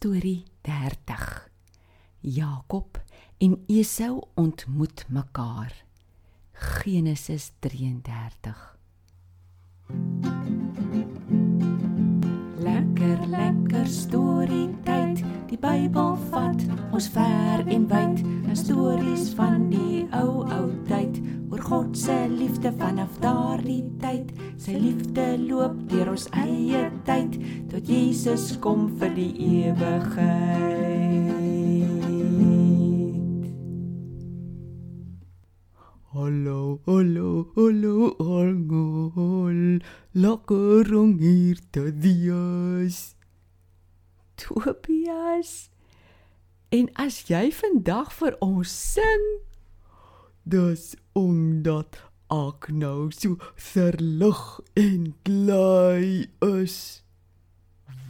Storie 30. Jakob en Esau ontmoet mekaar. Genesis 33. Lekker lekker storie tyd. Die Bybel vat ons ver en wyd. 'n Stories van die ou ou tyd oor God se liefde vanaf daardie tyd. Sy liefde loop deur ons eie tyd tot Jesus kom vir die ewigheid. Hallo, hallo, hallo, almal. Lekker om hier te wees. Tobias. En as jy vandag vir ons sing, Dis omdat ek nou so verlig en bly is.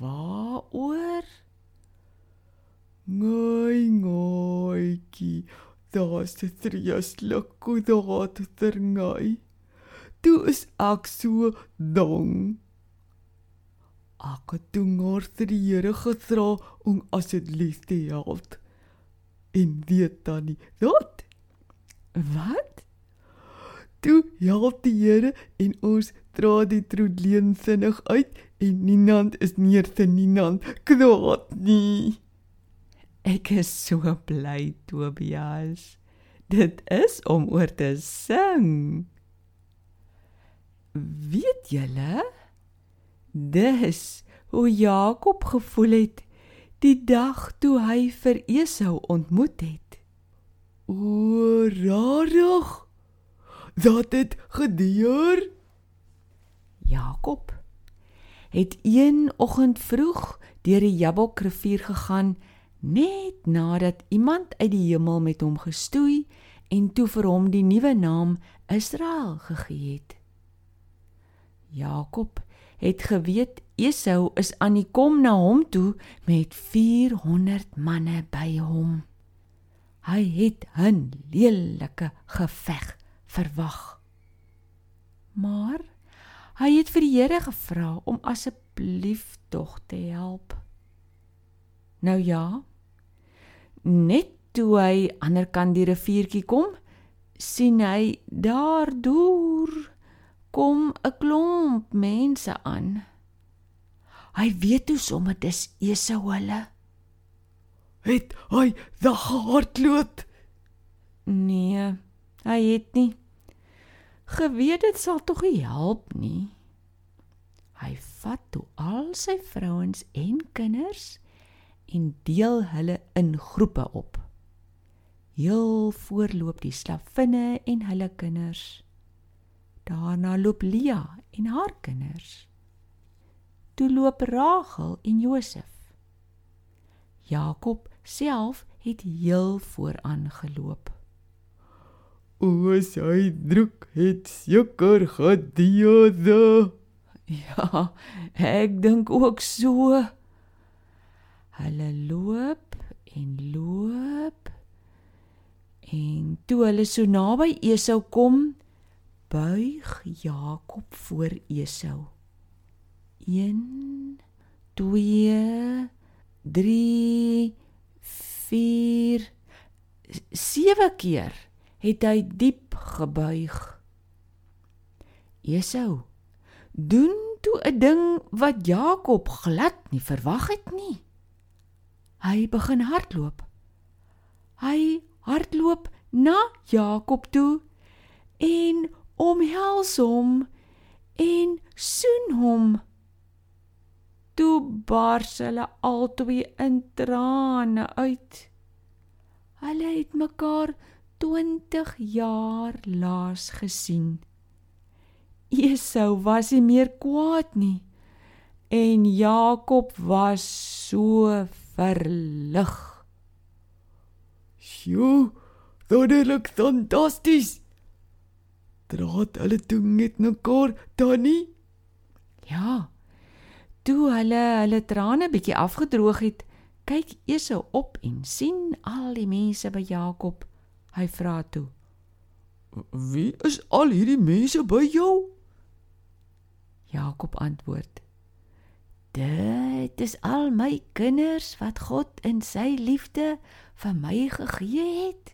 waaroor? Ngai, ngai, daar's die treuslik goed terngai. Toe is ek so dong. Ek het toe vir die Here gevra om asseblief te help. En weet dan nie, wat? Wat? Toe help die Here en ons dra die troedleen sinnig uit en niemand is meer te niemand kwaad nie. Ek is so bly, Tobias. Dit is om oor te sing. Weet julle? Dis hoe Jakob gevoel het die dag toe hy vir Esau ontmoet het. O, rarig. Dat het gebeur. Jakob het een oggend vroeg deur die Jabbokrivier gegaan net nadat iemand uit die hemel met hom gestoei en toe vir hom die nuwe naam Israel gegee het. Jakob het geweet Esau is aan die kom na hom toe met 400 manne by hom. Hy het 'n lelike geveg verwag. Maar hy het vir die Here gevra om asseblief tog te help. Nou ja. Net toe hy aanderkant die riviertjie kom, sien hy daar deur kom 'n klomp mense aan. Hy weet toe sommer dis Esau hulle. Het hy da gehardloop? Nee, hy het nie. Geweet dit sal tog nie help nie. Hy vat toe al sy vrouens en kinders en deel hulle in groepe op. Heel voorloop die slavinne en hulle kinders. Daarna loop Lia en haar kinders. Toe loop Rachel en Josef. Jakob self het heel vooraan geloop. O, sy druk het seker gediewe. Ja, ek dink ook so. Hulle loop en loop. En toe hulle so naby Esau kom, buig Jakob voor Esau. 1 2 3 4 7 keer het hy diep gebuig. Esau doen toe 'n ding wat Jakob glad nie verwag het nie. Hy begin hardloop. Hy hardloop na Jakob toe en omhels hom en soen hom. Toe bars hulle albei in trane uit. Hulle het mekaar 20 jaar laas gesien. Esau was nie meer kwaad nie en Jakob was so verlig. Sjoe, dit lyk fantasties. Draat hulle toe met mekaar dan nie? Ja. Toe hulle hulle trane bietjie afgedroog het, kyk Esau op en sien al die mense by Jakob. Hy vra toe: Wie is al hierdie mense by jou? Jakob antwoord: Dit is al my kinders wat God in sy liefde vir my gegee het.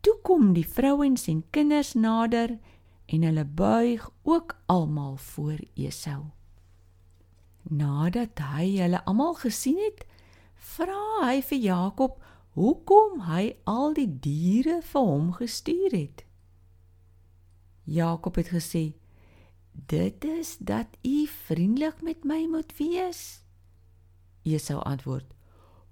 Toe kom die vrouens en kinders nader en hulle buig ook almal voor Esau. Nadat hy hulle almal gesien het, vra hy vir Jakob hoekom hy al die diere vir hom gestuur het. Jakob het gesê: "Dit is dat u vriendelik met my moet wees." Esau antwoord: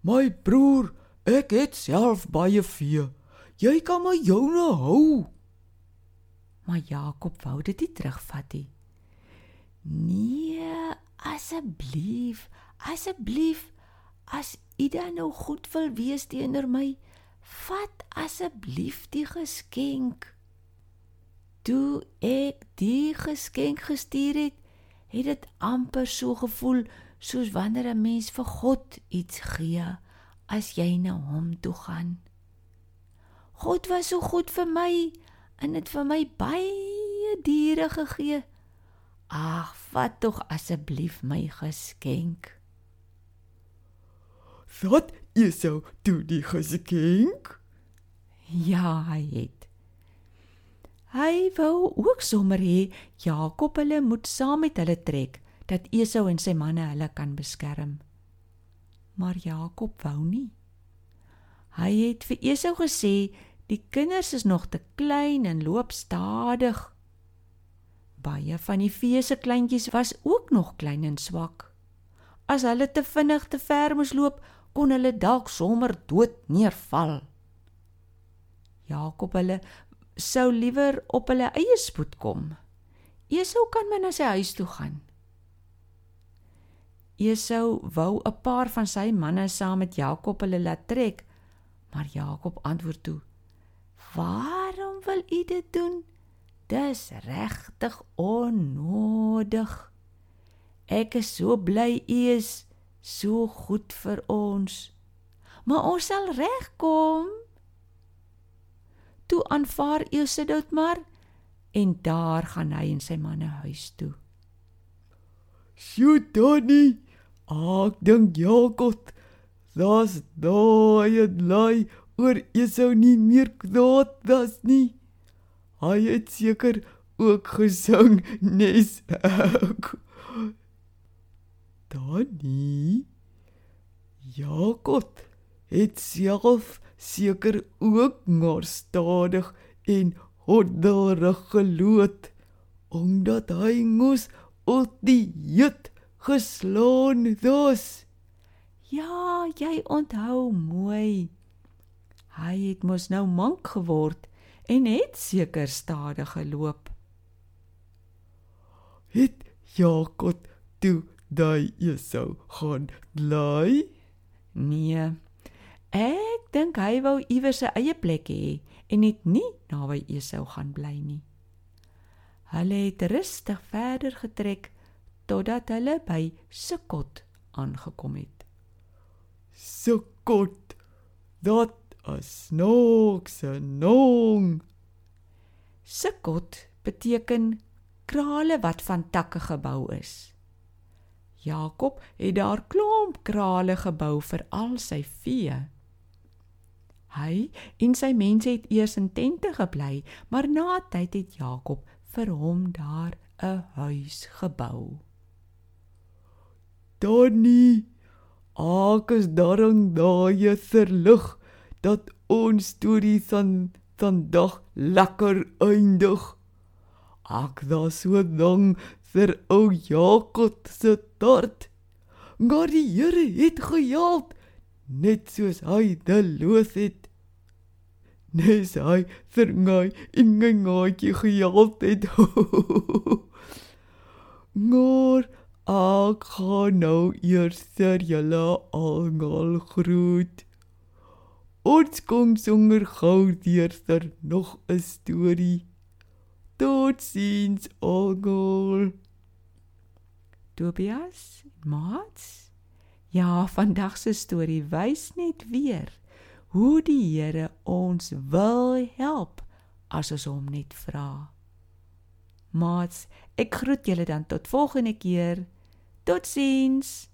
"My broer, ek het self baie vee. Jy kan my joune hou." Maar Jakob wou dit nie terugvat nie. "Nee, asseblief, asseblief, as u dan nou goed wil wees teenoor my, vat asseblief die geskenk." Toe ek die geskenk gestuur het, het dit amper so gevoel soos wanneer 'n mens vir God iets gee as jy na hom toe gaan. God was so goed vir my en het vir my baie diere gegee. Ag, vat tog asseblief my geskenk. Wat is so toe die geskenk? Ja, hy het. Hy wou ook sommer hê Jakob hulle moet saam met hulle trek dat Esau en sy manne hulle kan beskerm. Maar Jakob wou nie. Hy het vir Esau gesê die kinders is nog te klein en loop stadig. Baie van die vee se kleintjies was ook nog klein en swak. As hulle te vinnig te ver moes loop, kon hulle dalk sommer dood neerval. Jakob hulle sou liewer op hulle eie spoed kom. Esau kan maar na sy huis toe gaan. Esau wou 'n paar van sy manne saam met Jakob hulle laat trek, maar Jakob antwoord toe: "Waarom wil u dit doen? Dis regtig onnodig. Ek is so bly u is so goed vir ons. Maar ons sal regkom." toe aanvaar Esau dit maar en daar gaan hy en sy manne huis toe. "Sjoe, Donnie, ek dink Jakob, das daai lei oor Esau nie meer kwaad was nie. Hy het seker ook gesing nes ek. Donnie, Jakob het self seker ook maar stadig en hoddelrig geloot omdat hy moes op die jut geslaan dus. Ja, jy onthou mooi. Hy het mos nou mank geword en het seker stadig geloop. Het Jakob toe daai Esau gaan bly? Nee. Ek dink hy wou iewers sy eie plek hê en het nie naby Esau gaan bly nie. Hulle het rustig verder getrek totdat hulle by Sukkot aangekom het. Sukkot, dat is nokse nong. Sukkot beteken krale wat van takke gebou is. Jakob het daar klomp krale gebou vir al sy vee. Hy en sy mense het eers in tente gebly, maar na tyd het Jakob vir hom daar 'n huis gebou. Donnie, ek is daarom daai verlig dat ons storie van vandag lekker eindig. Ek was so dang vir ou Jakob se tort. Maar die Here het gehelp net soos hy deloos het nes hy vir my in my gaatjie gehelp het. Ngor ek gaan nou eers vir julle almal groet. Ons kom sonder vir nog 'n storie. Totsiens almal. Tobias, Mats. Ja, vandag se storie wys net weer hoe die Here ons wil help as ons hom net vra. Maats, ek groet julle dan tot volgende keer. Totsiens.